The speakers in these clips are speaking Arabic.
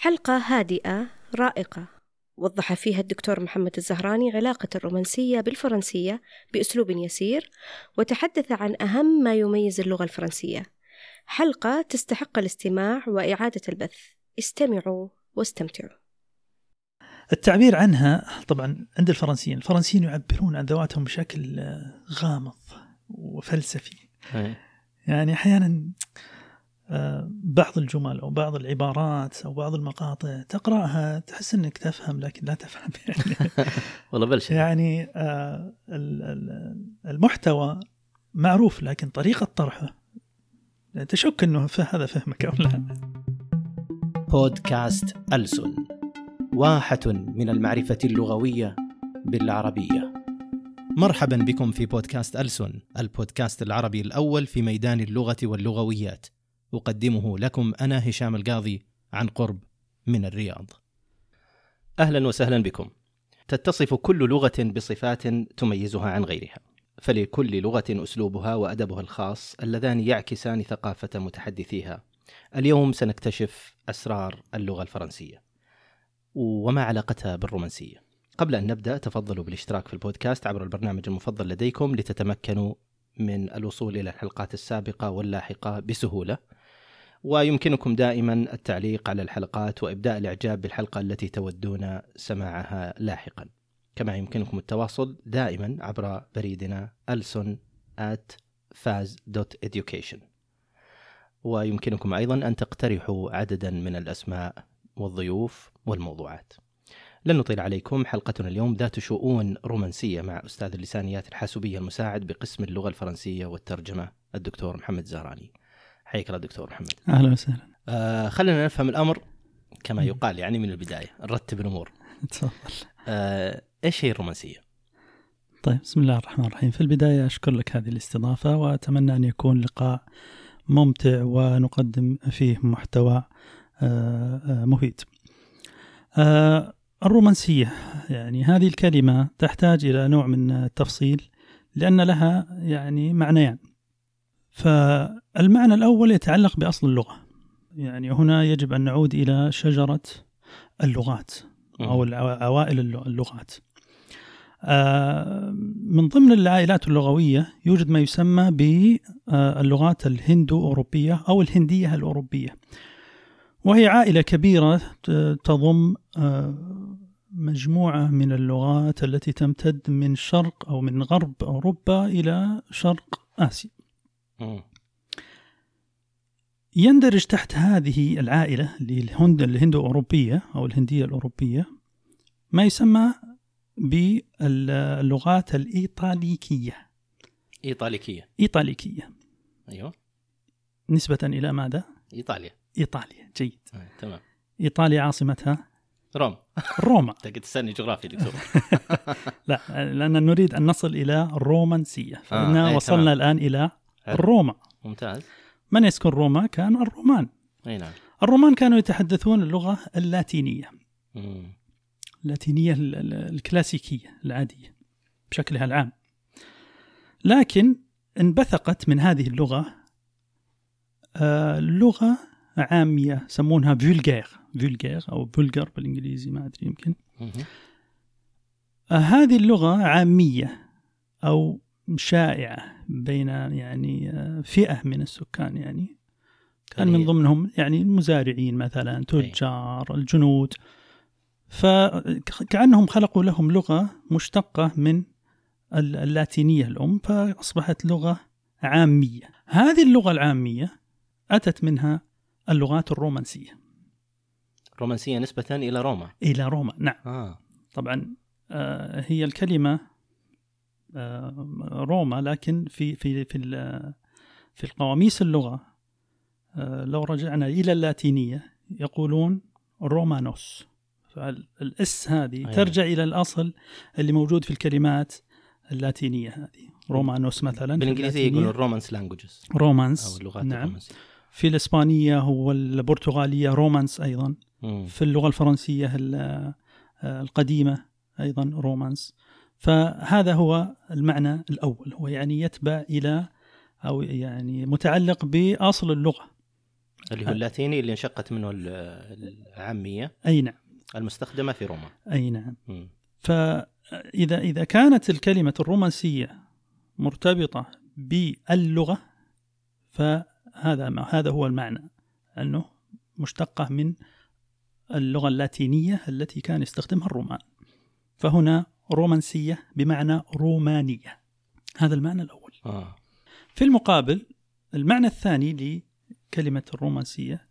حلقة هادئة رائقة. وضح فيها الدكتور محمد الزهراني علاقة الرومانسية بالفرنسية بأسلوب يسير وتحدث عن أهم ما يميز اللغة الفرنسية. حلقة تستحق الاستماع وإعادة البث. استمعوا واستمتعوا. التعبير عنها طبعا عند الفرنسيين الفرنسيين يعبرون عن ذواتهم بشكل غامض وفلسفي. يعني أحيانا آه، بعض الجمل أو بعض العبارات أو بعض المقاطع تقرأها تحس إنك تفهم لكن لا تفهم يعني. والله بلش يعني آه، المحتوى معروف لكن طريقة طرحه تشك إنه هذا فهمك أو لا. بودكاست ألسن واحة من المعرفة اللغوية بالعربية. مرحبا بكم في بودكاست ألسن البودكاست العربي الأول في ميدان اللغة واللغويات. أقدمه لكم أنا هشام القاضي عن قرب من الرياض. أهلا وسهلا بكم. تتصف كل لغة بصفات تميزها عن غيرها، فلكل لغة أسلوبها وأدبها الخاص اللذان يعكسان ثقافة متحدثيها. اليوم سنكتشف أسرار اللغة الفرنسية. وما علاقتها بالرومانسية. قبل أن نبدأ تفضلوا بالاشتراك في البودكاست عبر البرنامج المفضل لديكم لتتمكنوا من الوصول إلى الحلقات السابقة واللاحقة بسهولة ويمكنكم دائما التعليق على الحلقات وإبداء الإعجاب بالحلقة التي تودون سماعها لاحقا. كما يمكنكم التواصل دائما عبر بريدنا ألسون at faz.education ويمكنكم أيضا أن تقترحوا عددا من الأسماء والضيوف والموضوعات. لن نطيل عليكم حلقتنا اليوم ذات شؤون رومانسية مع أستاذ اللسانيات الحاسوبية المساعد بقسم اللغة الفرنسية والترجمة الدكتور محمد زهراني. حياك الله دكتور محمد أهلا وسهلا آه خلينا نفهم الأمر كما يقال يعني من البداية نرتب الأمور تفضل آه إيش هي الرومانسية؟ طيب بسم الله الرحمن الرحيم في البداية أشكر لك هذه الاستضافة وأتمنى أن يكون لقاء ممتع ونقدم فيه محتوى آه، آه، مفيد. آه، الرومانسية يعني هذه الكلمة تحتاج إلى نوع من التفصيل لأن لها يعني معنيان. فالمعنى الأول يتعلق بأصل اللغة. يعني هنا يجب أن نعود إلى شجرة اللغات أو عوائل اللغات. آه، من ضمن العائلات اللغوية يوجد ما يسمى باللغات الهندو أوروبية أو الهندية الأوروبية. وهي عائلة كبيرة تضم آه، مجموعة من اللغات التي تمتد من شرق أو من غرب أوروبا إلى شرق آسيا. يندرج تحت هذه العائلة الهند الهندو أوروبية أو الهندية الأوروبية ما يسمى باللغات الإيطاليكية. إيطاليكية. إيطاليكية. أيوه. نسبة إلى ماذا؟ إيطاليا. إيطاليا. جيد. آه، تمام. إيطاليا عاصمتها؟ روم. روما. انت تسألني جغرافيا دكتور. لا لأن نريد أن نصل إلى الرومانسية. فإنا آه وصلنا تمام. الآن إلى روما ممتاز. من يسكن روما؟ كان الرومان. أي نعم. الرومان كانوا يتحدثون اللغة اللاتينية. مم. اللاتينية الكلاسيكية العادية بشكلها العام. لكن انبثقت من هذه اللغة آه لغة عامية يسمونها vulgaire vulgaire أو vulgar بالإنجليزي ما أدري يمكن. آه هذه اللغة عامية أو شائعة بين يعني آه، فئة من السكان يعني. كان من ضمنهم يعني المزارعين مثلا تجار الجنود. فكأنهم خلقوا لهم لغة مشتقة من اللاتينية الأم فأصبحت لغة عامية. هذه اللغة العامية أتت منها اللغات الرومانسية. رومانسية نسبة إلى روما. إلى روما نعم. آه. طبعا آه هي الكلمة روما لكن في في في في القواميس اللغة. آه لو رجعنا إلى اللاتينية يقولون Romanus. فالاس هذه أيوة. ترجع إلى الأصل اللي موجود في الكلمات اللاتينية هذه. Romanus مثلا بالإنجليزية يقولون Romance languages Romance أو اللغات نعم. الرومانسية. في الإسبانية والبرتغالية romance أيضا. مم. في اللغة الفرنسية آه، القديمة أيضا رومانس فهذا هو المعنى الأول. هو يعني يتبع إلى أو يعني متعلق بأصل اللغة. اللي هو اللاتيني اللي انشقت منه ال- العامية. أي نعم. المستخدمة في روما. أي نعم. مم. فإذا إذا كانت الكلمة الرومانسية مرتبطة باللغة فهذا ما هذا هو المعنى. أنه مشتقة من اللغة اللاتينية التي كان يستخدمها الرومان. فهنا رومانسية بمعنى رومانية هذا المعنى الأول آه في المقابل المعنى الثاني لكلمة الرومانسية.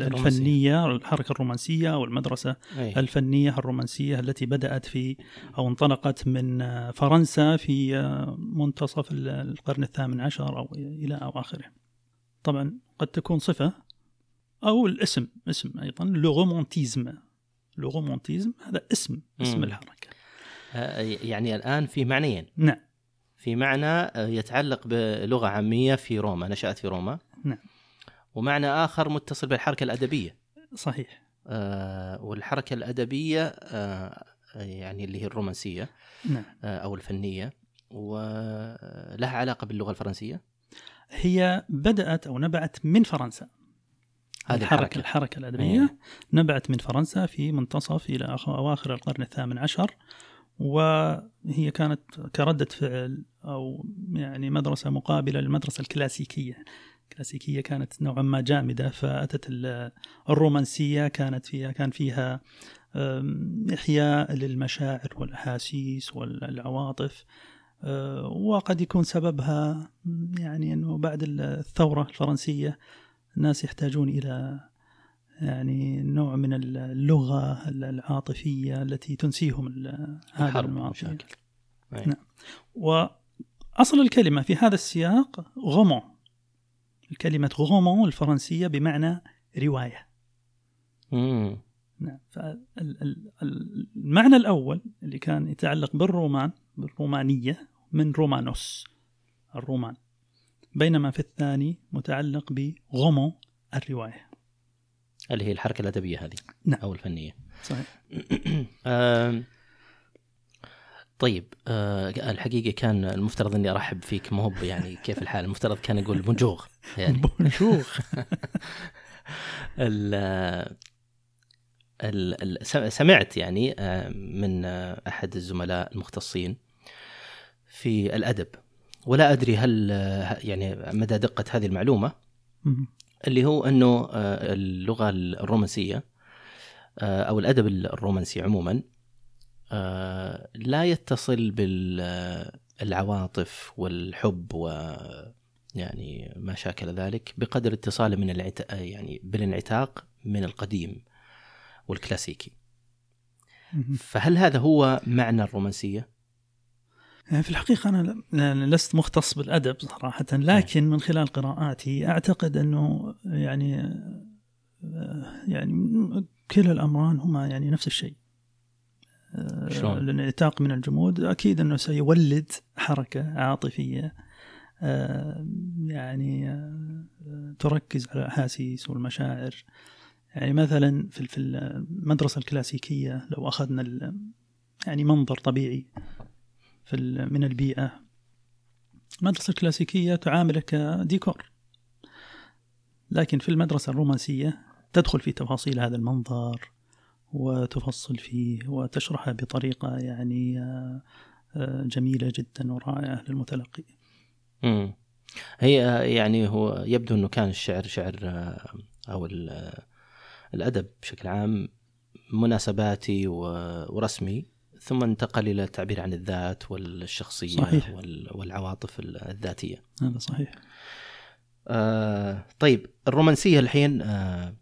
الفنية الحركة الرومانسية أو المدرسة أي. الفنية الرومانسية التي بدأت في أو انطلقت من فرنسا في منتصف القرن الثامن عشر أو إلى أواخره طبعا قد تكون صفة أو الاسم اسم أيضا le romantisme le romantisme هذا اسم اسم. الحركة آه، يعني الآن في معنيين. نعم. في معنى آه، يتعلق بلغة عامية في روما نشأت في روما. نعم. ومعنى آخر متصل بالحركة الأدبية. صحيح. آه، والحركة الأدبية آه، يعني اللي هي الرومانسية نعم. آه، أو الفنية ولها علاقة باللغة الفرنسية. هي بدأت أو نبعت من فرنسا. هذه الحركة الحركة. الأدبية نبعت من فرنسا في منتصف إلى أواخر القرن الثامن عشر. وهي كانت كردة فعل أو يعني مدرسة مقابلة للمدرسة الكلاسيكية. الكلاسيكية كانت نوعا ما جامدة فأتت ال- الرومانسية كانت فيها كان فيها إحياء للمشاعر والأحاسيس والعواطف أه، وقد يكون سببها يعني أنه بعد الثورة الفرنسية الناس يحتاجون إلى يعني نوع من اللغة العاطفية التي تنسيهم ال- هذه الحرب المواضيع مشاكل أي. نعم. وأصل الكلمة في هذا السياق غومون. الكلمة غومون الفرنسية بمعنى رواية. مم. نعم. فالمعنى الأول اللي كان يتعلق بالرومان بالرومانية من رومانوس الرومان. بينما في الثاني متعلق بغومون الرواية. اللي هي الحركة الأدبية هذه نعم. أو الفنية. صحيح. طيب آه، الحقيقة كان المفترض إني أرحب فيك مو هو يعني كيف الحال؟ المفترض كان أقول بونجور يعني. سم- سمعت يعني آه، من أحد الزملاء المختصين في الأدب. ولا أدري هل آه، يعني مدى دقة هذه المعلومة. اللي هو أنه آه، اللغة الرومانسية آه، أو الأدب الرومانسي عموما آه، لا يتصل بالعواطف والحب و يعني ما شاكل ذلك بقدر اتصاله من العت... يعني بالانعتاق من القديم والكلاسيكي. فهل هذا هو معنى الرومانسية؟ يعني في الحقيقة أنا لست مختص بالأدب صراحة لكن من خلال قراءاتي أعتقد أنه يعني آه، يعني كلا الأمران هما يعني نفس الشيء. آه، شلون؟ الانعتاق من الجمود أكيد أنه سيولد حركة عاطفية آه، يعني آه، تركز على الأحاسيس والمشاعر. يعني مثلا في في المدرسة الكلاسيكية لو أخذنا يعني منظر طبيعي في من البيئة. المدرسة الكلاسيكية تعاملك كديكور. لكن في المدرسة الرومانسية تدخل في تفاصيل هذا المنظر وتفصل فيه وتشرحه بطريقة يعني آه، جميلة جدا ورائعة للمتلقي. هي آه، يعني هو يبدو إنه كان الشعر شعر آه، أو ال- آه، الأدب بشكل عام مناسباتي ورسمي. ثم انتقل إلى التعبير عن الذات والشخصية صحيح. وال- والعواطف الذاتية. هذا صحيح آه طيب الرومانسية الحين آه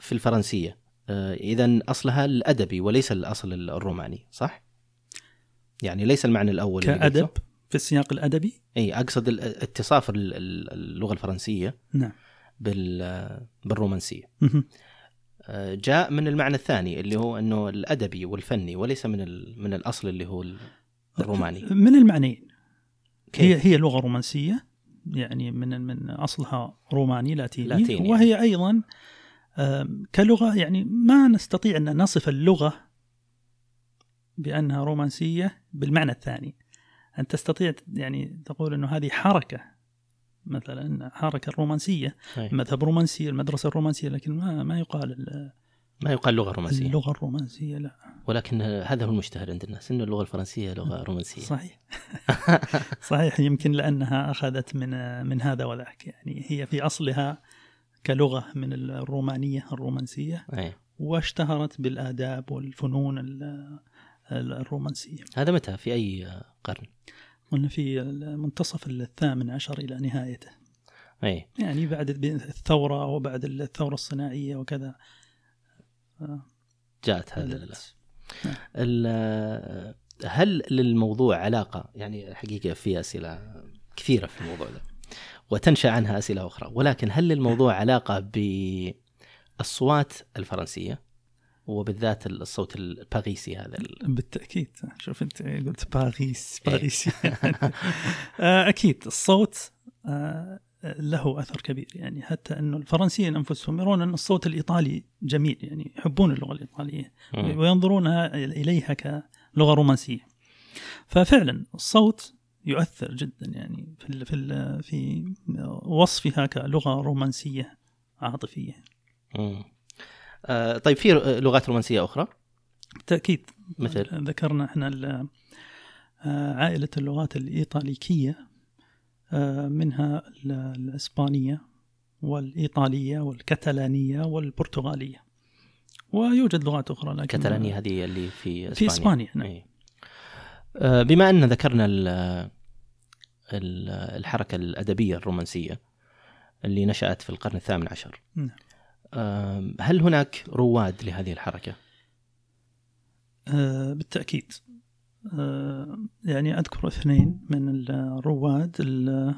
في الفرنسية آه اذا أصلها الأدبي وليس الأصل الروماني صح؟ يعني ليس المعنى الأول قلته. في السياق الأدبي إي أقصد اتصاف ال- ال- اللغة الفرنسية نعم بال بالرومانسية جاء من المعنى الثاني اللي هو إنه الأدبي والفني وليس من من الأصل اللي هو ال- الروماني من المعنيين؟ هي هي لغة رومانسية يعني من من أصلها روماني لاتيني, لاتيني. وهي أيضا آم، كلغة يعني ما نستطيع أن نصف اللغة بأنها رومانسية بالمعنى الثاني أن تستطيع يعني تقول أنه هذه حركة مثلا حركة الرومانسية أي. مذهب رومانسي المدرسة الرومانسية لكن ما ما يقال ال- ما يقال لغة رومانسية. اللغة الرومانسية لا. ولكن هذا هو المشتهر عند الناس انه اللغة الفرنسية لغة رومانسية. صحيح. صحيح يمكن لأنها أخذت من من هذا وذاك. يعني هي في أصلها كلغة من الرومانية الرومانسية أي. واشتهرت بالآداب والفنون ال- الرومانسية. هذا متى؟ في أي قرن؟ قلنا في منتصف الثامن عشر إلى نهايته. إي. يعني بعد الثورة وبعد الثورة الصناعية وكذا. جاءت هذا. ال- هل للموضوع علاقة؟ يعني حقيقة في أسئلة كثيرة في الموضوع ده وتنشأ عنها أسئلة أخرى. ولكن هل للموضوع علاقة بالصوات الفرنسية؟ وبالذات الصوت الباريسي هذا ال- بالتأكيد شوف أنت قلت باريس إيه. باريس آه، أكيد الصوت آه، له أثر كبير يعني حتى أنه الفرنسيين أنفسهم يرون أن الصوت الإيطالي جميل يعني يحبون اللغة الإيطالية مم. وينظرون إليها كلغة رومانسية ففعلا الصوت يؤثر جدا يعني في ال- في ال- في وصفها كلغة رومانسية عاطفية مم. آه، طيب في لغات رومانسية أخرى بالتأكيد مثل ذكرنا إحنا آه، عائلة اللغات الإيطاليكية آه، منها ال- الإسبانية والإيطالية والكتالانية والبرتغالية ويوجد لغات أخرى لكن كتالانيا هذه اللي في اسبانيا في إسبانيا نعم. إيه. آه، بما أن ذكرنا ال- ال- الحركة الأدبية الرومانسية اللي نشأت في القرن الثامن عشر نعم. هل هناك رواد لهذه الحركة؟ آه، بالتأكيد. آه، يعني أذكر اثنين من الرواد. ال-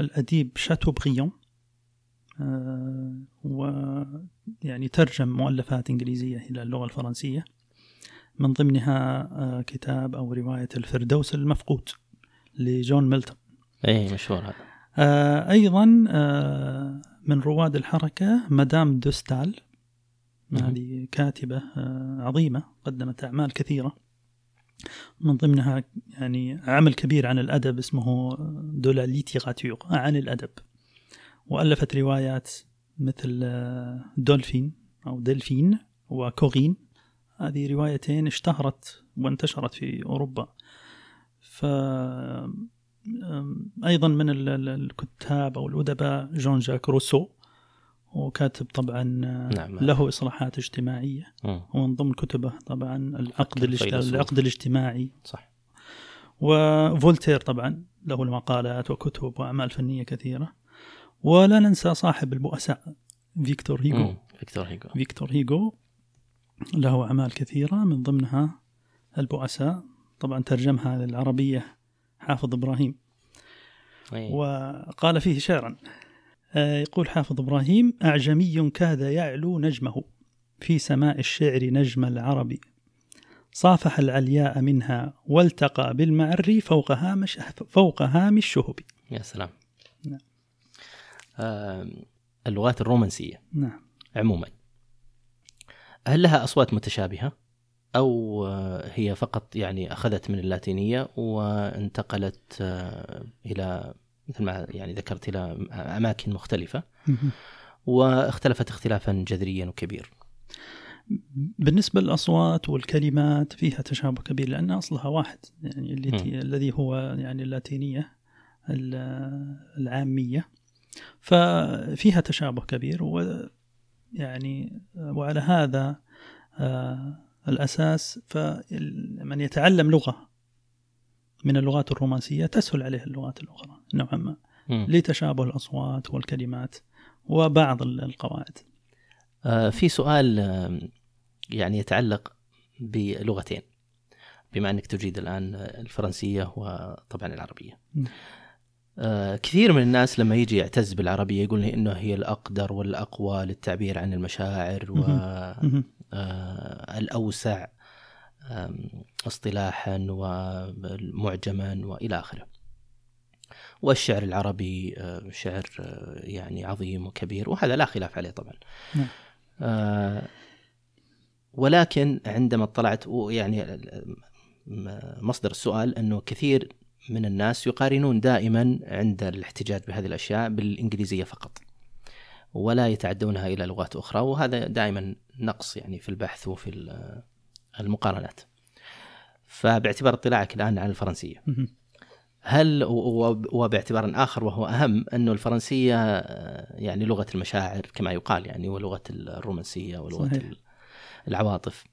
الأديب شاتوبريون آه، ويعني ترجم مؤلفات إنجليزية إلى اللغة الفرنسية. من ضمنها كتاب أو رواية الفردوس المفقود لجون ميلتون. إيه مشهور هذا. أيضا آه، من رواد الحركة مدام دوستال. هذه كاتبة آه، عظيمة قدمت أعمال كثيرة. من ضمنها يعني عمل كبير عن الأدب اسمه De la littérature عن الأدب. وألفت روايات مثل آه، دولفين أو دلفين وكورين هذه روايتين اشتهرت وانتشرت في أوروبا. ف أم، أيضا من ال- ال- الكتاب أو الأدباء جون جاك روسو وكاتب طبعا آه، نعم. له إصلاحات اجتماعية مم. ومن ضمن كتبه طبعا العقد. العقد الاجتماعي صح وفولتير طبعا له المقالات وكتب وأعمال فنية كثيرة ولا ننسى صاحب البؤساء فيكتور هيغو مم. فيكتور هيجو فيكتور هيغو له أعمال كثيرة من ضمنها البؤساء طبعا ترجمها للعربية حافظ إبراهيم. إيه. وقال فيه شعرا آه، يقول حافظ إبراهيم أعجمي كاد يعلو نجمه في سماء الشعر نجم العرب. صافح العلياء منها والتقى بالمعري فوق هامش فوق هام الشهب. يا سلام. نعم. آه، اللغات الرومانسية. نعم. عموما هل لها أصوات متشابهة؟ أو هي فقط يعني أخذت من اللاتينية وانتقلت آه، إلى مثل ما يعني ذكرت إلى أماكن مختلفة. واختلفت اختلافا جذريا وكبير. بالنسبة للأصوات والكلمات فيها تشابه كبير لأن أصلها واحد يعني التي الذي هو يعني اللاتينية ال- العامية. ففيها تشابه كبير ويعني وعلى هذا آه، الأساس فمن يتعلم لغة من اللغات الرومانسية تسهل عليه اللغات الأخرى نوعا ما. لتشابه الأصوات والكلمات وبعض القواعد آه، في سؤال آه، يعني يتعلق بلغتين بما أنك تجيد الآن الفرنسية وطبعا العربية. نعم. آه، كثير من الناس لما يجي يعتز بالعربية يقول لي إنه هي الأقدر والأقوى للتعبير عن المشاعر مهم. والاوسع اصطلاحا ومعجما وإلى آخره. والشعر العربي آه، شعر آه، يعني عظيم وكبير وهذا لا خلاف عليه طبعا. نعم. آه، ولكن عندما اطلعت يعني مصدر السؤال أنه كثير من الناس يقارنون دائما عند الاحتجاج بهذه الأشياء بالإنجليزية فقط. ولا يتعدونها إلى لغات أخرى وهذا دائما نقص يعني في البحث وفي المقارنات. فباعتبار اطلاعك الآن على الفرنسية هل وباعتبار آخر وهو أهم أنه الفرنسية آه، يعني لغة المشاعر كما يقال يعني ولغة الرومانسية ولغة صحيح. العواطف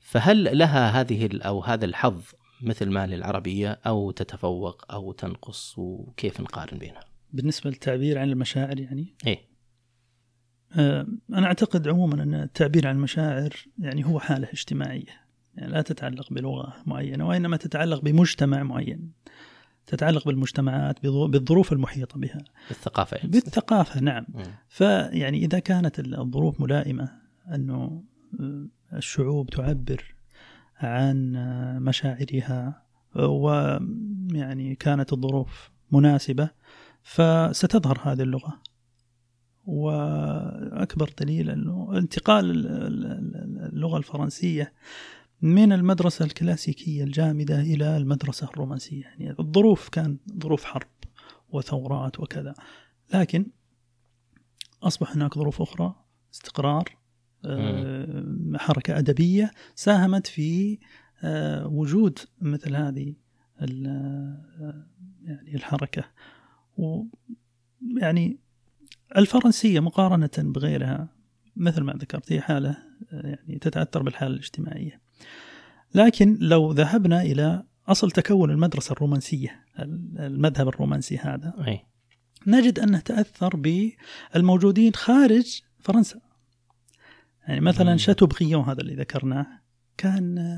فهل لها هذه أو هذا الحظ مثل ما للعربية أو تتفوق أو تنقص وكيف نقارن بينها؟ بالنسبة للتعبير عن المشاعر يعني؟ إيه آه، أنا أعتقد عموما أن التعبير عن المشاعر يعني هو حالة اجتماعية. يعني لا تتعلق بلغة معينة وإنما تتعلق بمجتمع معين. تتعلق بالمجتمعات بالظروف المحيطة بها. بالثقافة. يعني. بالثقافة نعم. م. فيعني إذا كانت الظروف ملائمة أنه آه، الشعوب تعبر عن آه، مشاعرها ويعني كانت الظروف مناسبة فستظهر هذه اللغة. وأكبر دليل أنه انتقال اللغة الفرنسية من المدرسة الكلاسيكية الجامدة إلى المدرسة الرومانسية. يعني الظروف كان ظروف حرب وثورات وكذا. لكن أصبح هناك ظروف أخرى استقرار آه، حركة أدبية ساهمت في آه، وجود مثل هذه آه، يعني الحركة. يعني الفرنسية مقارنة بغيرها مثل ما ذكرت هي حالة يعني تتأثر بالحالة الاجتماعية. لكن لو ذهبنا إلى أصل تكون المدرسة الرومانسية المذهب الرومانسي هذا أي. نجد أنه تأثر بالموجودين خارج فرنسا. يعني مثلا شاتو بغيون هذا اللي ذكرناه كان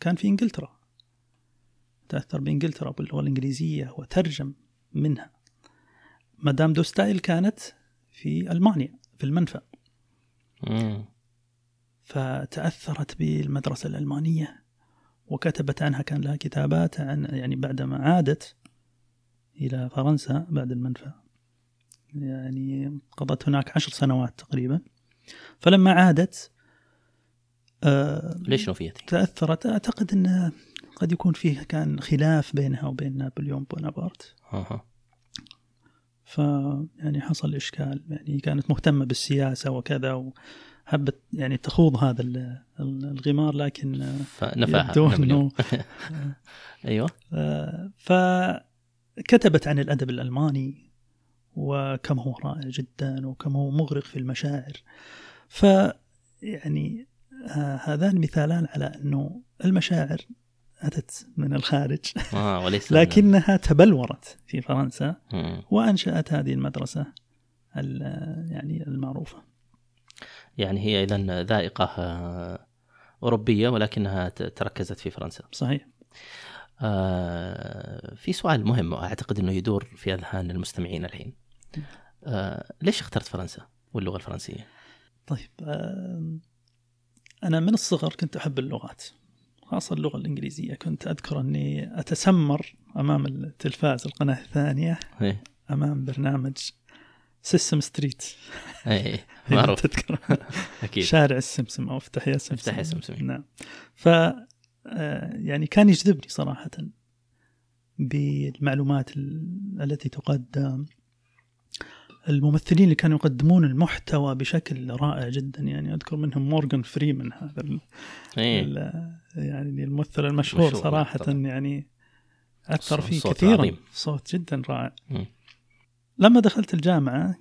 كان في إنجلترا. تأثر بإنجلترا باللغة الإنجليزية وترجم منها. مدام دوستايل كانت في ألمانيا في المنفى. فتأثرت بالمدرسة الألمانية وكتبت عنها كان لها كتابات عن يعني بعدما عادت إلى فرنسا بعد المنفى. يعني قضت هناك عشر سنوات تقريبا. فلما عادت آه ليش نفيت؟ تأثرت. أعتقد أن قد يكون فيه كان خلاف بينها وبين نابليون بونابرت. أه. ف يعني حصل إشكال يعني كانت مهتمة بالسياسة وكذا حبت يعني تخوض هذا الغمار لكن نفاها إنه أيوه. فكتبت عن الأدب الألماني وكم هو رائع جدا وكم هو مغرق في المشاعر. ف يعني آه، هذان مثالان على إنه المشاعر أتت من الخارج. آه لكنها تبلورت في فرنسا وأنشأت هذه المدرسة يعني المعروفة. يعني هي اذا ذائقة آه، أوروبية ولكنها تركزت في فرنسا. صحيح. آه في سؤال مهم أعتقد إنه يدور في أذهان المستمعين الحين. آه ليش اخترت فرنسا واللغة الفرنسية؟ طيب آه أنا من الصغر كنت أحب اللغات. خاصة اللغة الإنجليزية. كنت أذكر أني أتسمر أمام التلفاز القناة الثانية إيه. أمام برنامج Sesame Street اي معروف. تذكر. أكيد. شارع السمسم أو افتح يا سمسم افتح يا سمسم نعم. ف آه، يعني كان يجذبني صراحة بالمعلومات التي تقدم. الممثلين اللي كانوا يقدمون المحتوى بشكل رائع جدا يعني أذكر منهم مورغان فريمان هذا ال إيه. يعني الممثل المشهور صراحة طبعا. يعني أثر فيه كثيرا عظيم. صوت جدا رائع م. لما دخلت الجامعة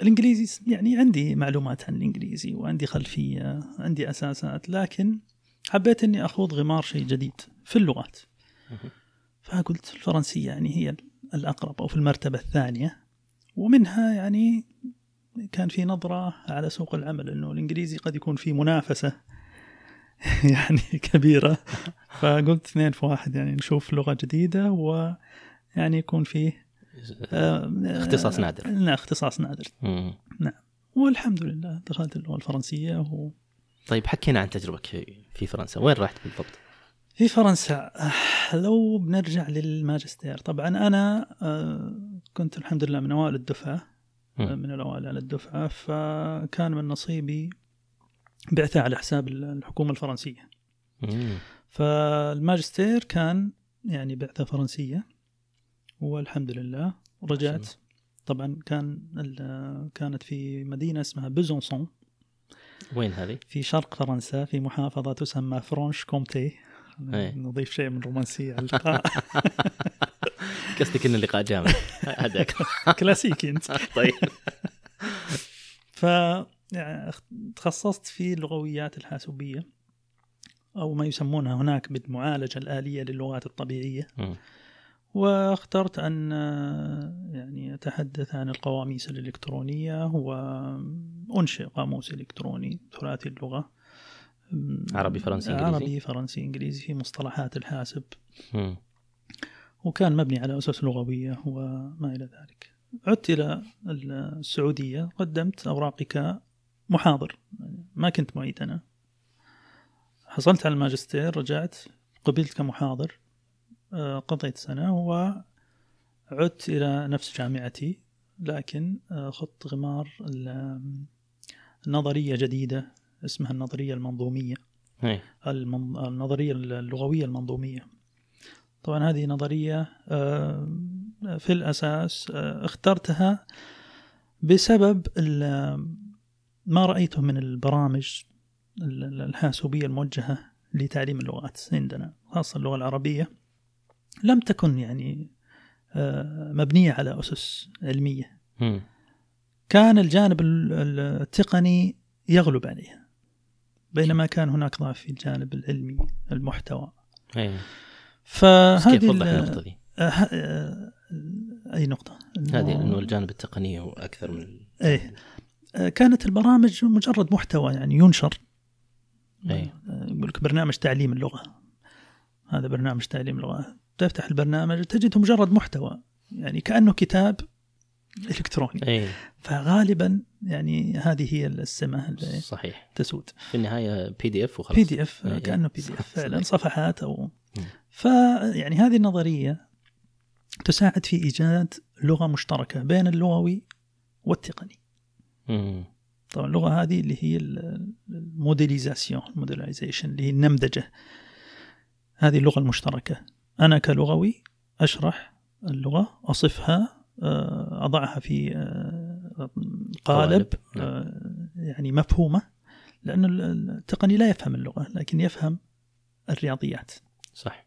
الإنجليزي يعني عندي معلومات عن الإنجليزي وعندي خلفية عندي أساسات لكن حبيت أني أخوض غمار شيء جديد في اللغات فقلت الفرنسية يعني هي الأقرب أو في المرتبة الثانية ومنها يعني كان في نظرة على سوق العمل أنه الإنجليزي قد يكون في منافسة يعني كبيرة. فقلت اثنين في واحد يعني نشوف لغة جديدة ويعني يكون فيه آه، اختصاص نادر. لا اختصاص نادر. مم. نعم. والحمد لله دخلت اللغة الفرنسية و... طيب حكينا عن تجربتك في فرنسا. وين رحت بالضبط؟ في فرنسا. آه، لو بنرجع للماجستير طبعا أنا آه، كنت الحمد لله من أوائل الدفعة من الأوائل على الدفعة فكان من نصيبي بعثة على حساب الحكومة الفرنسية. فالماجستير كان يعني بعثة فرنسية والحمد لله رجعت. طبعا كان كانت في مدينة اسمها بيزونسون. وين هذه؟ في شرق فرنسا في محافظة تسمى فرانش كومتي. إيه. نضيف شيء من رومانسية على اللقاء قصدك ان اللقاء جامد هذاك كلاسيكي أنت. طيب. ف تخصصت في اللغويات الحاسوبية أو ما يسمونها هناك بالمعالجة الآلية للغات الطبيعية. مم. واخترت آه، يعني أتحدث عن القواميس الإلكترونية وأنشئ قاموس إلكتروني ثلاثي اللغة. م- عربي، فرنسي، إنجليزي؟ عربي فرنسي إنجليزي في مصطلحات الحاسب. مم. وكان مبني على أسس لغوية وما إلى ذلك. عدت إلى السعودية قدمت أوراقي كمحاضر ما كنت معيد أنا. حصلت على الماجستير رجعت قبلت كمحاضر آه، قضيت سنة وعدت إلى نفس جامعتي لكن آه، خضت غمار النظرية جديدة اسمها النظرية المنظومية. إيه. المن- النظرية اللغوية المنظومية. طبعا هذه نظرية آه، في الأساس آه، اخترتها بسبب ما رأيته من البرامج ال- ال- الحاسوبية الموجهة لتعليم اللغات عندنا خاصة اللغة العربية لم تكن يعني آه، مبنية على أسس علمية. كان الجانب ال- ال- التقني يغلب عليها بينما كان هناك ضعف في الجانب العلمي المحتوى إيه. فهذه كيف وضح ال- النقطة دي؟ آه، آه، أي نقطة؟ إنه- هذه انه الجانب التقني هو أكثر من إيه. آه، كانت البرامج مجرد محتوى يعني ينشر. آه، يقول لك برنامج تعليم اللغة. هذا برنامج تعليم اللغة. تفتح البرنامج تجده مجرد محتوى يعني كأنه كتاب إلكتروني. إيه. فغالبا يعني هذه هي السمة اللي صحيح. تسود. في النهاية بي دي اف وخلاص. بي دي اف. كأنه بي دي اف فعلا. صفحات أو مم. ف يعني هذه النظرية تساعد في إيجاد لغة مشتركة بين اللغوي والتقني مم. طبعا اللغة هذه اللي هي ال- ال modélisation modelization اللي هي النمذجة هذه اللغة المشتركة أنا كلغوي أشرح اللغة أصفها آه، أضعها في آه، قالب. نعم. آه، يعني مفهومة لأن التقني لا يفهم اللغة لكن يفهم الرياضيات صح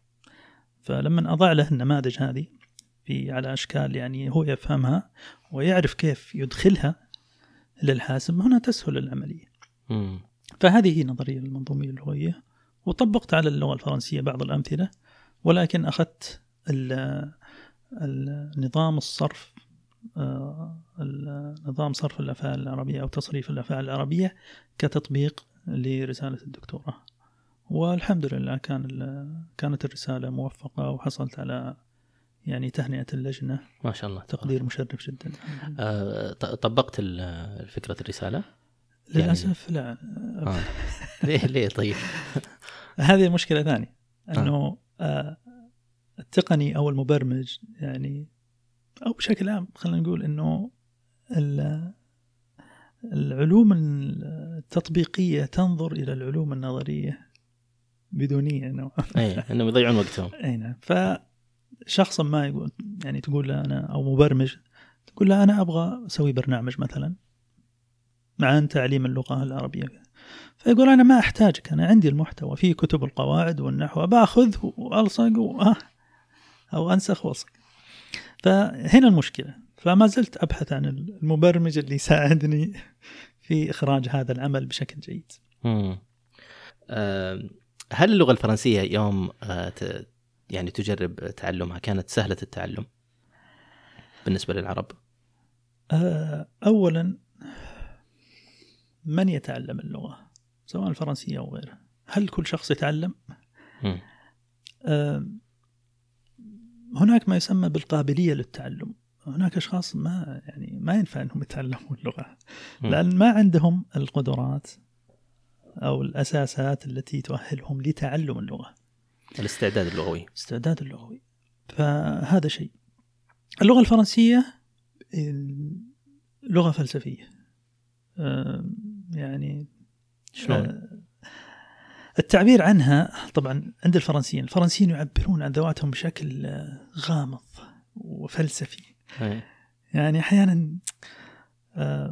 فلما أضع له النماذج هذه في على أشكال يعني هو يفهمها ويعرف كيف يدخلها للحاسب هنا تسهل العملية. فهذه هي نظرية المنظومية اللغوية وطبقت على اللغة الفرنسية بعض الأمثلة ولكن أخذت النظام الصرف آه، نظام صرف الأفعال العربية أو تصريف الأفعال العربية كتطبيق لرسالة الدكتوراه. والحمد لله كان كانت الرسالة موفقة وحصلت على يعني تهنئة اللجنة. ما شاء الله. تقدير مشرف جدا. آه طبقت ال- فكرة الرسالة؟ للأسف لا. آه. ليه ليه طيب؟ هذه مشكلة ثانية. أنه آه. التقني أو المبرمج يعني أو بشكل عام خلينا نقول أنه ال- العلوم التطبيقية تنظر إلى العلوم النظرية بدونية نوعا إيه إنهم يضيعون وقتهم. إي نعم. فشخص ما يقول يعني تقول له أنا أو مبرمج تقول له أنا أبغى أسوي برنامج مثلا عن تعليم اللغة العربية. فيقول أنا ما أحتاجك أنا عندي المحتوى في كتب القواعد والنحو باخذ وألصق و... أو أنسخ وألصق. فهنا المشكلة. فما زلت أبحث عن المبرمج اللي يساعدني في إخراج هذا العمل بشكل جيد. مم. هل اللغة الفرنسية يوم آه يعني تجرب تعلمها كانت سهلة التعلم بالنسبة للعرب؟ آه، اولا من يتعلم اللغة سواء الفرنسية أو غيرها هل كل شخص يتعلم مم. آه، هناك ما يسمى بالقابلية للتعلم هناك أشخاص ما يعني ما ينفع إنهم يتعلموا اللغة. لأن ما عندهم القدرات أو الأساسات التي تؤهلهم لتعلم اللغة. الاستعداد اللغوي. استعداد اللغوي. فهذا شيء. اللغة الفرنسية ال- لغة فلسفية يعني شلون؟ آه، التعبير عنها طبعا عند الفرنسيين الفرنسيين يعبرون عن ذواتهم بشكل غامض وفلسفي. إيه. يعني أحيانا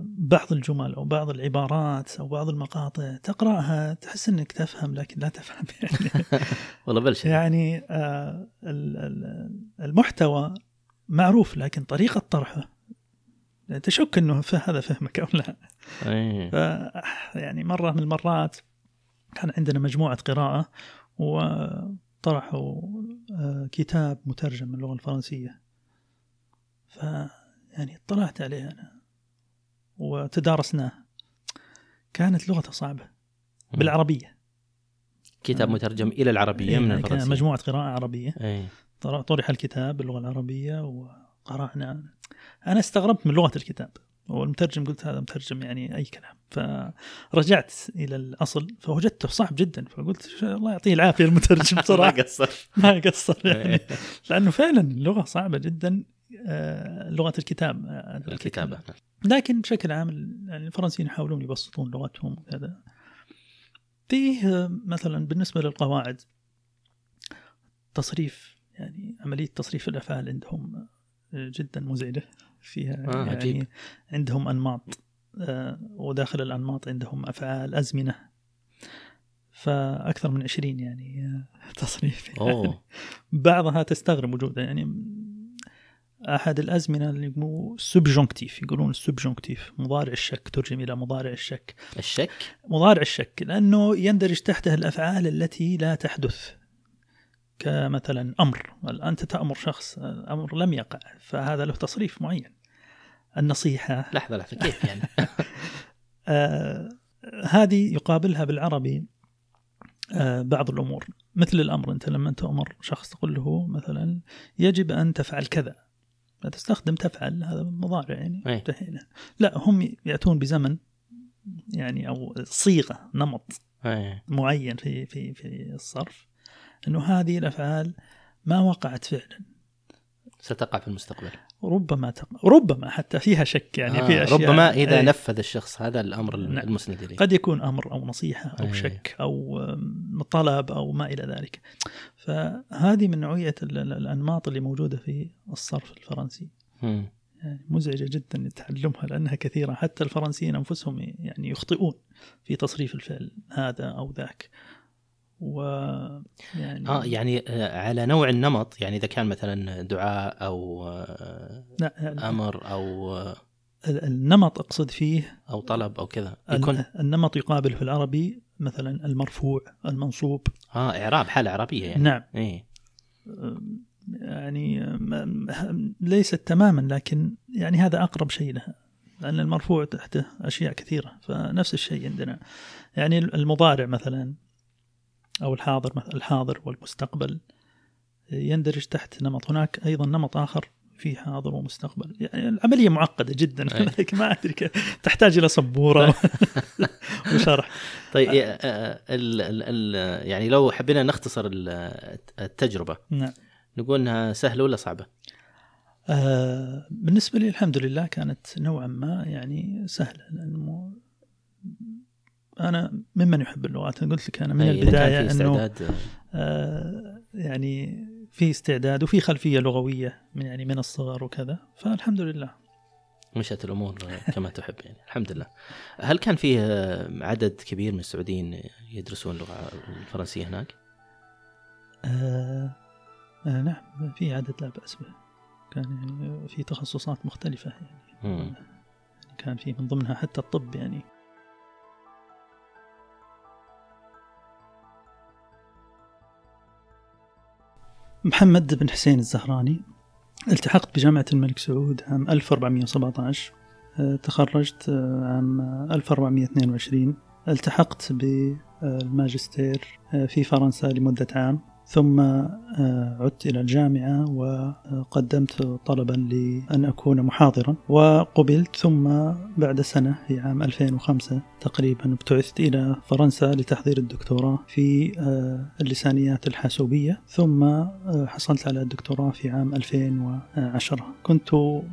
بعض الجمل أو بعض العبارات أو بعض المقاطع تقرأها تحس إنك تفهم لكن لا تفهم يعني. والله بلش يعني آه، ال- ال- المحتوى معروف لكن طريقة طرحه تشك إنه هذا فهمك أو لا. إيه. يعني مرة من المرات كان عندنا مجموعة قراءة وطرحوا آه، كتاب مترجم من اللغة الفرنسية. ف يعني اطلعت عليه أنا. وتدارسناه. كانت لغته صعبة. بالعربية. كتاب مترجم إلى العربية إيه، من الفرنسية. مجموعة قراءة عربية. طر- طرح الكتاب باللغة العربية وقرأنا. أنا استغربت من لغة الكتاب. والمترجم قلت هذا مترجم يعني أي كلام. فرجعت إلى الأصل فوجدته صعب جدا. فقلت الله يعطيه العافية المترجم ما بصراحه قصر. ما قصر يعني. إيه. لأنه فعلا اللغة صعبة جدا. آه، لغة الكتاب. آه، الكتابة. لكن بشكل عام يعني الفرنسيين يحاولون يبسطون لغتهم وكذا فيه آه، مثلا بالنسبة للقواعد تصريف يعني عملية تصريف الأفعال عندهم آه، جدا مزعجة فيها آه، يعني عجيب. عندهم أنماط آه، وداخل الأنماط عندهم أفعال أزمنة فأكثر من عشرين يعني تصريف يعني. أوه بعضها تستغرب وجوده يعني أحد الأزمنة اللي يقولوا subjonctif يقولون ال subjonctif مضارع الشك ترجم إلى مضارع الشك. الشك؟ مضارع الشك لأنه يندرج تحته الأفعال التي لا تحدث كمثلا أمر. أنت تأمر شخص أمر لم يقع فهذا له تصريف معين. النصيحة. لحظة لحظة كيف يعني؟ آه هذه يقابلها بالعربي آه بعض الأمور. مثل الأمر أنت لما تأمر شخص تقول له مثلا يجب أن تفعل كذا. فتستخدم تفعل هذا مضارع يعني أي. انتهينا لا هم يأتون بزمن يعني أو صيغة نمط إيه. معين في في في الصرف إنه هذه الأفعال ما وقعت فعلا ستقع في المستقبل ربما تق... ربما حتى فيها شك يعني آه، في أشياء ربما إذا أي. نفذ الشخص هذا الأمر نعم. المسند إليه قد يكون أمر أو نصيحة أو أي. شك أو طلب أو ما إلى ذلك فهذه من نوعية ال- ال- الأنماط اللي موجودة في الصرف الفرنسي. يعني مزعجة جدا تعلمها لأنها كثيرة حتى الفرنسيين أنفسهم يعني يخطئون في تصريف الفعل هذا أو ذاك و يعني آه يعني آه، على نوع النمط يعني إذا كان مثلا دعاء أو آه، لا أمر أو آه، ال- النمط أقصد فيه أو طلب أو كذا. يكون النمط يقابل في العربي مثلا المرفوع المنصوب. آه إعراب حالة اعرابيه يعني. نعم. إيه. يعني ليست تماما لكن يعني هذا أقرب شيء لها لأن المرفوع تحته أشياء كثيرة فنفس الشيء عندنا. يعني المضارع مثلا. أو الحاضر مثلا الحاضر والمستقبل يندرج تحت نمط. هناك أيضا نمط آخر في حاضر ومستقبل. يعني العملية معقدة جدا. لكن ما كيف. تحتاج إلى سبوره وشرح. طيب آه، آه، ال ال ال يعني لو حبينا نختصر ال- التجربة نعم. نقول إنها سهلة ولا صعبة؟ آه بالنسبة لي الحمد لله كانت نوعا ما يعني سهلة لأنه أنا ممن يحب اللغات. أنا قلت لك أنا من في أنه استعداد. آه يعني في استعداد وفي خلفية لغوية من يعني من الصغر وكذا. فالحمد لله. مشت الأمور كما تحب يعني. الحمد لله. هل كان فيه آه، عدد كبير من السعوديين يدرسون اللغة الفرنسية هناك؟ آه آه نعم في عدد لا بأس به. كان يعني في تخصصات مختلفة يعني. مم. كان في من ضمنها حتى الطب يعني. محمد بن حسين الزهراني التحقت بجامعة الملك سعود عام 1417 آه، تخرجت آه، عام 1422 التحقت بالماجستير آه، في فرنسا لمدة عام. ثم آه، عدت إلى الجامعة وقدمت طلبا لأن أكون محاضرا وقبلت ثم بعد سنة في عام 2005 تقريبا ابتعثت إلى فرنسا لتحضير الدكتوراه في آه، اللسانيات الحاسوبية ثم آه، حصلت على الدكتوراه في عام 2010 كنت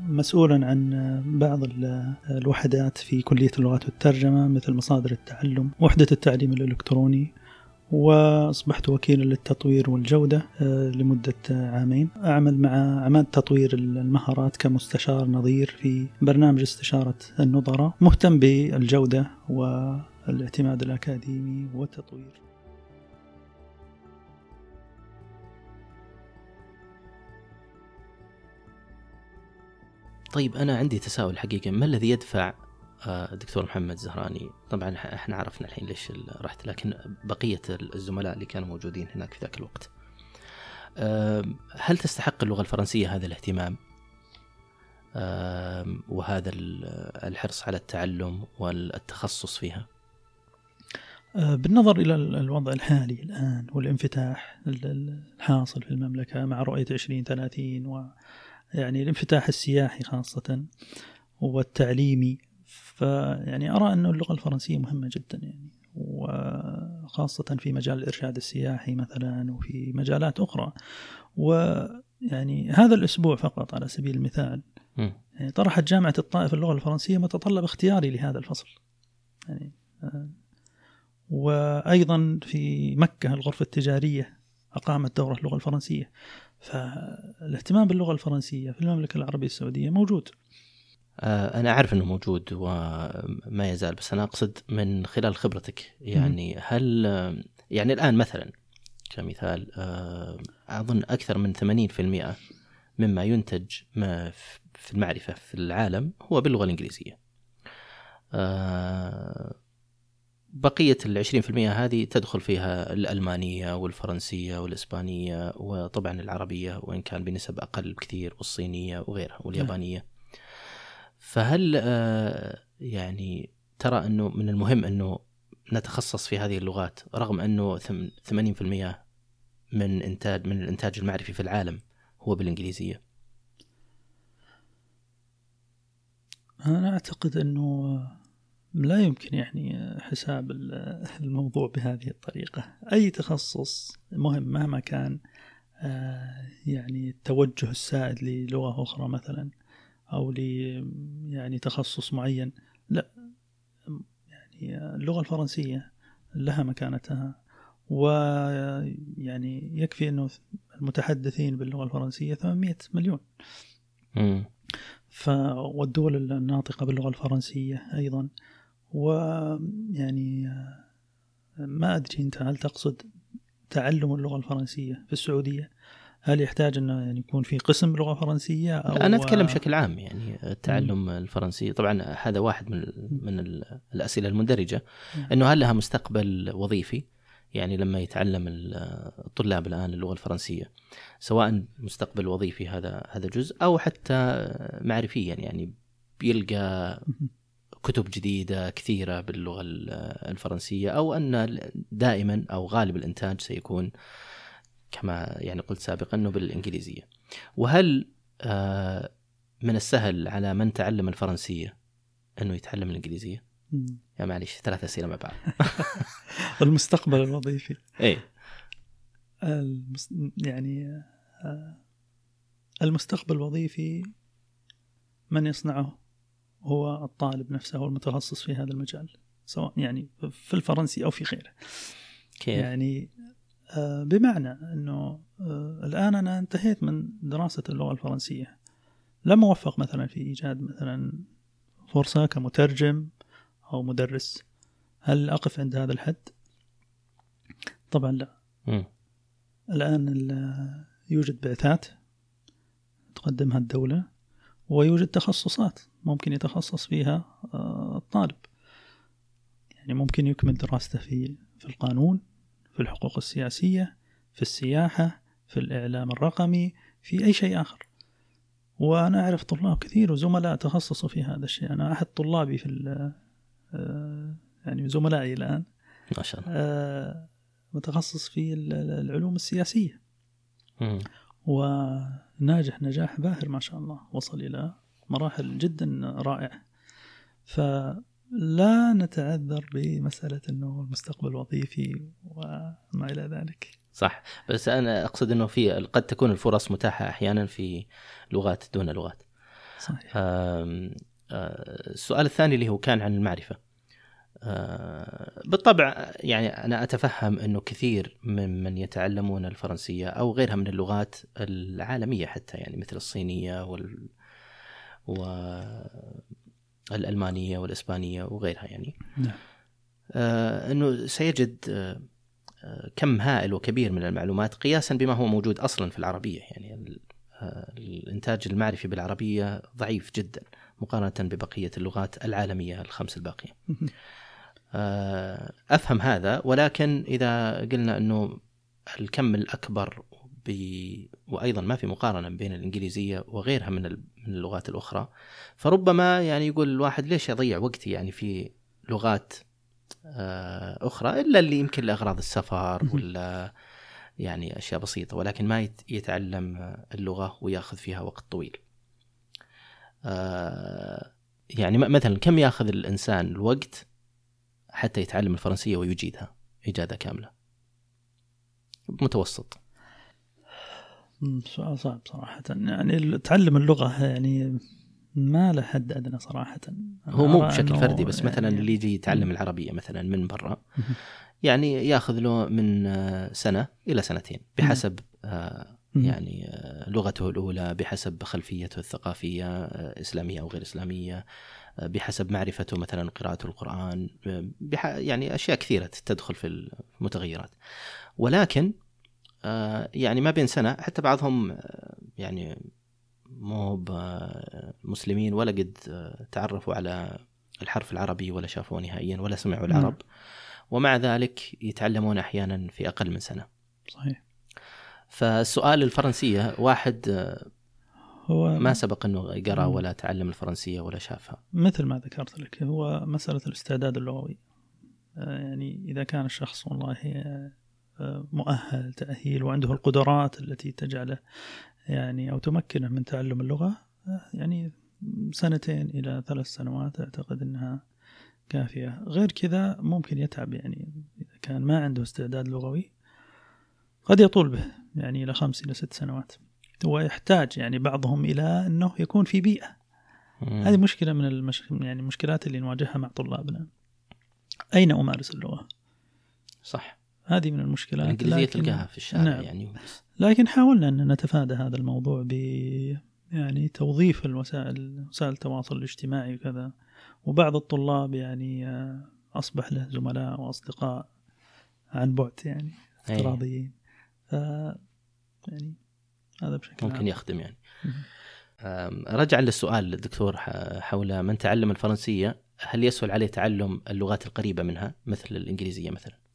مسؤولا عن بعض ال- الوحدات في كلية اللغات والترجمة مثل مصادر التعلم وحدة التعليم الإلكتروني وأصبحت وكيلا للتطوير والجودة آه، لمدة عامين. أعمل مع عماد تطوير المهارات كمستشار نظير في برنامج استشارة النظراء مهتم بالجودة والاعتماد الأكاديمي والتطوير. طيب أنا عندي تساؤل حقيقة. ما الذي يدفع دكتور محمد زهراني. طبعا إحنا عرفنا الحين ليش رحت لكن بقية الزملاء اللي كانوا موجودين هناك في ذاك الوقت. هل تستحق اللغة الفرنسية هذا الاهتمام؟ وهذا الحرص على التعلم والتخصص فيها؟ آه، بالنظر إلى الوضع الحالي الآن والانفتاح الحاصل في المملكة مع رؤية 2030 ويعني الانفتاح السياحي خاصة والتعليمي فيعني أرى أن اللغة الفرنسية مهمة جدا يعني وخاصة في مجال الإرشاد السياحي مثلا وفي مجالات أخرى. ويعني هذا الأسبوع فقط على سبيل المثال يعني طرحت جامعة الطائف اللغة الفرنسية متطلب اختياري لهذا الفصل. يعني آه، وأيضا في مكة الغرفة التجارية أقامت دورة اللغة الفرنسية. فالاهتمام باللغة الفرنسية في المملكة العربية السعودية موجود. آه، أنا أعرف أنه موجود وما يزال بس أنا أقصد من خلال خبرتك. يعني هل يعني الآن مثلا كمثال آه، أظن أكثر من 80% مما ينتج ما في المعرفة في العالم هو باللغة الإنجليزية. آه، بقية العشرين في المئة هذه تدخل فيها الألمانية والفرنسية والإسبانية وطبعا العربية وإن كان بنسب أقل بكثير والصينية وغيرها واليابانية. فهل آه، يعني ترى أنه من المهم أنه نتخصص في هذه اللغات رغم أنه 80% من إنتاج من الإنتاج المعرفي في العالم هو بالإنجليزية؟ أنا أعتقد أنه لا يمكن يعني حساب الموضوع بهذه الطريقة. أي تخصص مهم مهما كان آه، يعني التوجه السائد للغة أخرى مثلا. أو ل يعني تخصص معين. لا يعني اللغة الفرنسية لها مكانتها. ويعني يكفي أنه المتحدثين باللغة الفرنسية 800 مليون. ف والدول الناطقة باللغة الفرنسية أيضا. ويعني ما أدري أنت هل تقصد تعلم اللغة الفرنسية في السعودية؟ هل يحتاج إنه يعني يكون في قسم لغه فرنسيه أو أنا أتكلم بشكل عام يعني التعلم الفرنسي. طبعا هذا واحد من من الأسئلة المندرجة إنه هل لها مستقبل وظيفي؟ يعني لما يتعلم الطلاب الآن اللغة الفرنسية سواء مستقبل وظيفي هذا هذا جزء أو حتى معرفيا يعني بيلقى كتب جديدة كثيرة باللغة الفرنسية أو أن دائما أو غالب الإنتاج سيكون كما يعني قلت سابقا انه بالانجليزيه وهل آه من السهل على من تعلم الفرنسية أنه يتعلم الإنجليزية؟ يا معليش ثلاث أسئلة مع بعض. المستقبل الوظيفي. إي. المس... يعني آه المستقبل الوظيفي من يصنعه؟ هو الطالب نفسه هو المتخصص في هذا المجال سواء يعني في الفرنسي أو في غيره. كيف؟ يعني بمعنى إنه آه، الآن أنا انتهيت من دراسة اللغة الفرنسية. لم أوفق مثلا في إيجاد مثلا فرصة كمترجم أو مدرس. هل أقف عند هذا الحد؟ طبعا لا. م. الآن يوجد بعثات تقدمها الدولة ويوجد تخصصات ممكن يتخصص فيها آه، الطالب. يعني ممكن يكمل دراسته في في القانون في الحقوق السياسية في السياحة في الإعلام الرقمي في أي شيء آخر. وأنا أعرف طلاب كثير وزملاء تخصصوا في هذا الشيء. أنا أحد طلابي في آه، يعني زملائي الآن. ما شاء الله. آه، متخصص في العلوم السياسية. وناجح نجاح باهر ما شاء الله. وصل إلى مراحل جدا رائعة. ف لا نتعذر بمسألة أنه المستقبل وظيفي وما إلى ذلك. صح. بس أنا أقصد أنه في قد تكون الفرص متاحة أحيانا في لغات دون لغات. صحيح. السؤال الثاني اللي هو كان عن المعرفة. آه، بالطبع يعني أنا أتفهم إنه كثير من من يتعلمون الفرنسية أو غيرها من اللغات العالمية حتى يعني مثل الصينية وال والالمانيه والإسبانية وغيرها يعني نعم. آه إنه سيجد آه كم هائل وكبير من المعلومات قياسا بما هو موجود أصلا في العربية يعني آه الإنتاج المعرفي بالعربية ضعيف جدا مقارنة ببقية اللغات العالمية الخمس الباقية. آه، أفهم هذا ولكن إذا قلنا إنه الكم الأكبر ب... وأيضا ما في مقارنة بين الإنجليزية وغيرها من من اللغات الأخرى. فربما يعني يقول الواحد ليش اضيع وقتي يعني في لغات آه، أخرى إلا اللي يمكن لأغراض السفر ولا يعني أشياء بسيطة ولكن ما يتعلم اللغة ويأخذ فيها وقت طويل. آه، يعني مثلا كم يأخذ الإنسان الوقت حتى يتعلم الفرنسية ويجيدها إجادة كاملة؟ متوسط. سؤال صعب صراحة. يعني تعلم اللغة يعني ما له حد أدنى صراحة. هو مو بشكل فردي بس يعني مثلا اللي يجي يتعلم العربية مثلا من برا يعني ياخذ له من سنة إلى سنتين بحسب آه، يعني آه، لغته الأولى بحسب خلفيته الثقافية آه، إسلامية أو غير إسلامية بحسب معرفته مثلا قراءة القرآن بح... يعني أشياء كثيرة تدخل في المتغيرات. ولكن آه، يعني ما بين سنة حتى بعضهم آه، يعني مو مسلمين ولا قد آه، تعرفوا على الحرف العربي ولا شافوه نهائيا ولا سمعوا العرب. ومع ذلك يتعلمون أحيانا في أقل من سنة. صحيح. فالسؤال الفرنسية واحد هو ما سبق إنه قرأ ولا تعلم الفرنسية ولا شافها؟ مثل ما ذكرت لك هو مسألة الاستعداد اللغوي. آه، يعني إذا كان الشخص والله آه، مؤهل تأهيل وعنده القدرات التي تجعله يعني أو تمكنه من تعلم اللغة آه، يعني سنتين إلى ثلاث سنوات أعتقد إنها كافية. غير كذا ممكن يتعب يعني إذا كان ما عنده استعداد لغوي قد يطول به يعني إلى خمس إلى ست سنوات. ويحتاج يعني بعضهم إلى إنه يكون في بيئة. مم. هذه مشكلة من المش... يعني المشكلات اللي نواجهها مع طلابنا. أين أمارس اللغة؟ صح. هذه من المشكلات الإنجليزية تلقاها في الشارع نعم. يعني لكن حاولنا أن نتفادى هذا الموضوع ب يعني توظيف الوسائل وسائل التواصل الاجتماعي وكذا وبعض الطلاب يعني آه، أصبح له زملاء وأصدقاء عن بعد يعني افتراضيين ف يعني هذا بشكل ممكن عام. يخدم يعني رجعا للسؤال دكتور حول من تعلم الفرنسية هل يسهل عليه تعلم اللغات القريبة منها مثل الإنجليزية مثلا؟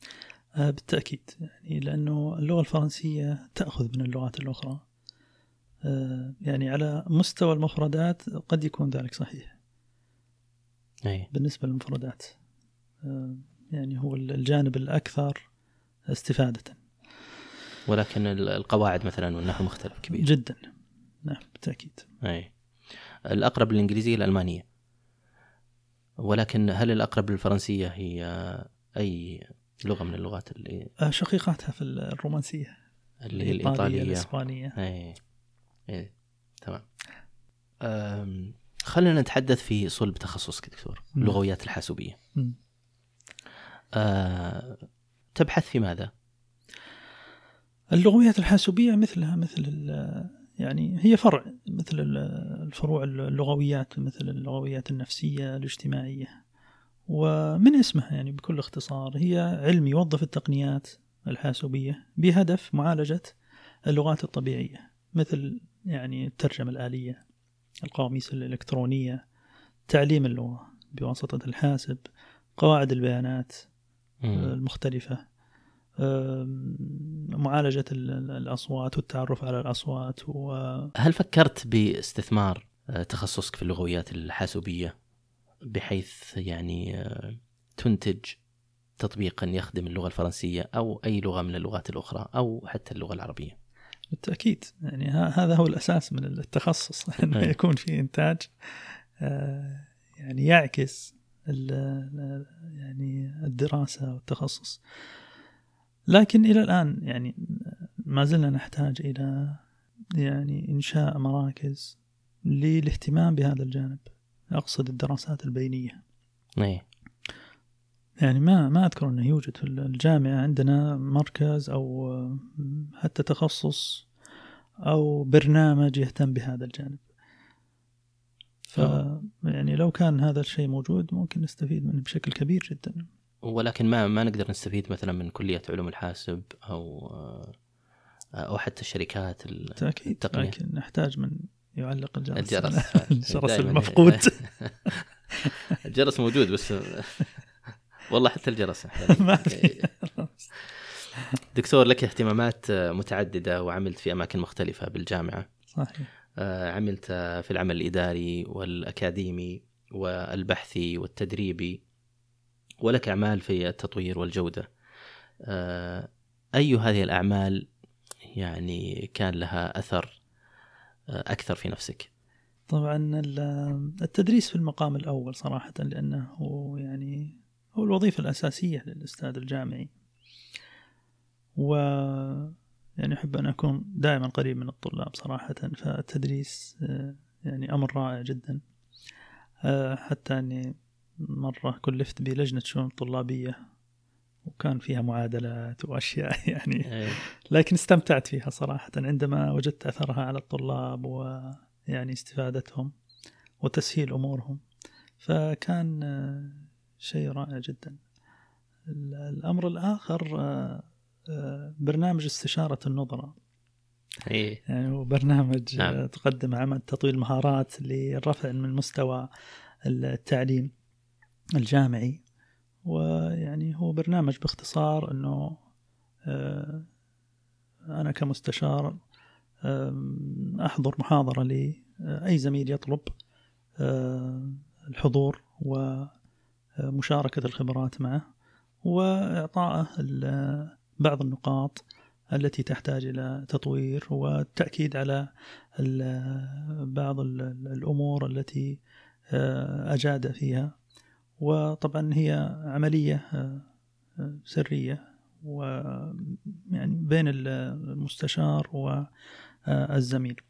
آه، بالتأكيد. يعني لأنه اللغة الفرنسية تأخذ من اللغات الأخرى. آه، يعني على مستوى المفردات قد يكون ذلك صحيح. أي. بالنسبة للمفردات. آه، يعني هو الجانب الأكثر استفادة. ولكن القواعد مثلا والنحو مختلف كبير. جدا. نعم بالتأكيد. أي. الأقرب للإنجليزية الالمانيه ولكن هل الأقرب للفرنسية هي أي لغة من اللغات اللي آه، شقيقاتها في الرومانسية. اللي هي الإيطالية الإسبانية. اي اي تمام. خلينا نتحدث في صلب تخصصك دكتور اللغويات الحاسوبية. أه تبحث في ماذا؟ اللغويات الحاسوبية مثلها مثل يعني هي فرع مثل الفروع اللغويات مثل اللغويات النفسية الاجتماعية. ومن اسمها يعني بكل اختصار هي علم يوظف التقنيات الحاسوبية بهدف معالجة اللغات الطبيعية مثل يعني الترجمة الآلية القواميس الإلكترونية تعليم اللغة بواسطة الحاسب قواعد البيانات المختلفة معالجة الأصوات والتعرف على الأصوات و... هل فكرت باستثمار آه، تخصصك في اللغويات الحاسوبية؟ بحيث يعني آه، تنتج تطبيقا يخدم اللغة الفرنسية أو أي لغة من اللغات الأخرى أو حتى اللغة العربية. بالتأكيد. يعني هذا هو الأساس من التخصص أنه يكون في إنتاج آه، يعني يعكس يعني الدراسة والتخصص. لكن إلى الآن يعني ما زلنا نحتاج إلى يعني إنشاء مراكز للاهتمام بهذا الجانب. أقصد الدراسات البينية. أي. يعني ما ما أذكر إنه يوجد في الجامعة عندنا مركز أو حتى تخصص أو برنامج يهتم بهذا الجانب. ف يعني لو كان هذا الشيء موجود ممكن نستفيد منه بشكل كبير جدا. ولكن ما ما نقدر نستفيد مثلا من كلية علوم الحاسب أو أو حتى الشركات التقنية. لكن نحتاج من يعلق الجرس. الجرس. الجرس المفقود. الجرس موجود بس والله حتى الجرس. ما في دكتور لك اهتمامات متعددة وعملت في أماكن مختلفة بالجامعة. صحيح. آه، عملت في العمل الإداري والأكاديمي والبحثي والتدريبي ولك أعمال في التطوير والجودة. آه، أي هذه الأعمال يعني كان لها أثر آه، أكثر في نفسك؟ طبعا التدريس في المقام الأول صراحة لأنه هو يعني هو الوظيفة الأساسية للأستاذ الجامعي. و يعني أحب أن أكون دائما قريب من الطلاب صراحة فالتدريس آه، يعني أمر رائع جدا. آه، حتى أني مرة كلفت بلجنة شؤون طلابية وكان فيها معادلات وأشياء يعني إيه. لكن استمتعت فيها صراحة عندما وجدت أثرها على الطلاب ويعني استفادتهم وتسهيل أمورهم فكان شيء رائع جدا الأمر الآخر برنامج استشارة النظراء إيه. يعني هو برنامج نعم. تقدم عمل تطوير المهارات للرفع من مستوى التعليم الجامعي ويعني هو برنامج باختصار إنه آه، أنا كمستشار أحضر محاضرة لأي زميل يطلب آه، الحضور ومشاركة الخبرات معه وإعطائه بعض النقاط التي تحتاج إلى تطوير والتاكيد على بعض الأمور التي آه، أجاد فيها. وطبعا هي عملية آه، آه، سرية ويعني بين المستشار والزميل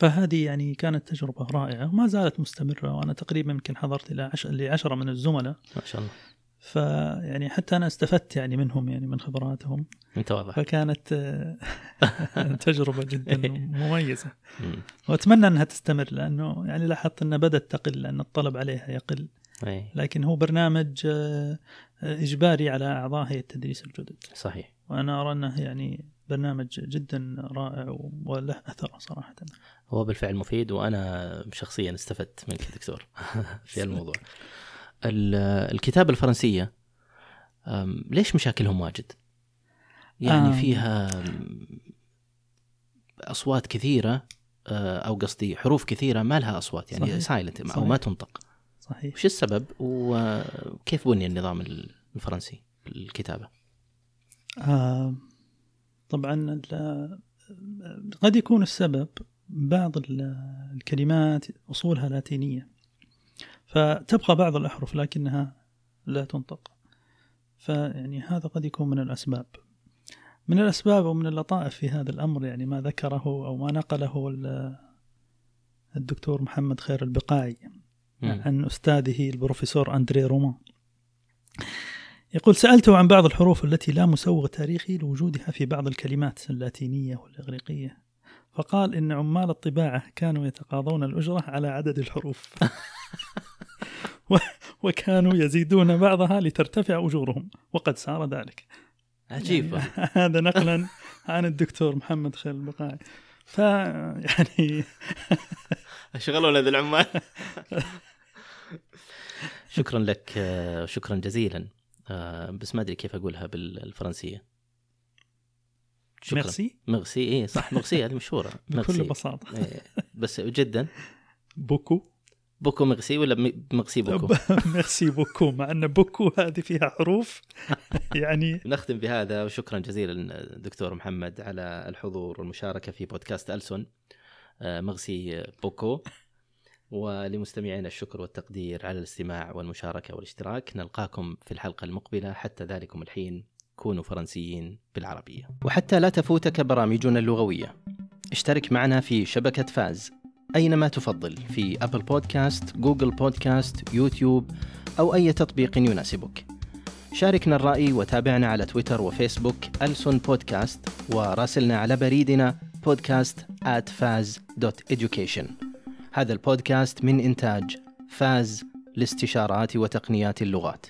فهذه يعني كانت تجربة رائعة وما زالت مستمرة وأنا تقريبا يمكن حضرت إلى لعشرة من الزملاء. ما شاء الله. فيعني حتى أنا استفدت يعني منهم يعني من خبراتهم. أنت واضح. فكانت آه، تجربة جدا مميزة. وأتمنى أنها تستمر لأنه يعني لاحظت أنها بدأت تقل لأن الطلب عليها يقل. لكن هو برنامج آه، إجباري على أعضاء هيئة التدريس الجدد. صحيح. وأنا أرى أنه يعني برنامج جدا رائع وله أثر صراحة. هو بالفعل مفيد وأنا شخصيا استفدت منك دكتور في الموضوع. الكتابة الفرنسية ليش مشاكلهم واجد؟ يعني فيها أصوات كثيرة آه، أو قصدي حروف كثيرة ما لها أصوات يعني سايلنت أو ما تنطق. صحيح. وش السبب؟ وكيف بني النظام الفرنسي الكتابة؟ آه طبعا قد يكون السبب بعض الكلمات أصولها لاتينية فتبقى بعض الأحرف لكنها لا تنطق. فيعني هذا قد يكون من الأسباب. من الأسباب ومن اللطائف في هذا الأمر يعني ما ذكره أو ما نقله الدكتور محمد خير البقاعي عن أستاذه البروفيسور أندري رومان. يقول سألته عن بعض الحروف التي لا مسوغ تاريخي لوجودها في بعض الكلمات اللاتينية والإغريقية. فقال إن عمال الطباعة كانوا يتقاضون الأجرة على عدد الحروف. وكانوا يزيدون بعضها لترتفع أجورهم. وقد صار ذلك. عجيب. يعني هذا نقلا عن الدكتور محمد خير البقاعي. ف يعني شغلوا ذي العمال. شكرا لك شكرا جزيلا. آه، بس ما أدري كيف أقولها بالفرنسية. شكرا. merci؟ merci اي صح ميرسي هذه مشهورة. بكل بساطة. إيه بس جدا. beaucoup. beaucoup merci ولا merci beaucoup؟ merci beaucoup مع أن beaucoup هذه فيها حروف. يعني نختم بهذا وشكرا جزيلا دكتور محمد على الحضور والمشاركة في بودكاست ألسن. آه، merci beaucoup. ولمستمعينا الشكر والتقدير على الاستماع والمشاركة والاشتراك. نلقاكم في الحلقة المقبلة. حتى ذلكم الحين كونوا فرنسيين بالعربية. وحتى لا تفوتك برامجنا اللغوية. اشترك معنا في شبكة فاز. أينما تفضل في أبل بودكاست، جوجل بودكاست، يوتيوب أو أي تطبيق يناسبك. شاركنا الرأي وتابعنا على تويتر وفيسبوك ألسن بودكاست وراسلنا على بريدنا بودكاست at faz.education هذا البودكاست من إنتاج فاز لاستشارات وتقنيات اللغات.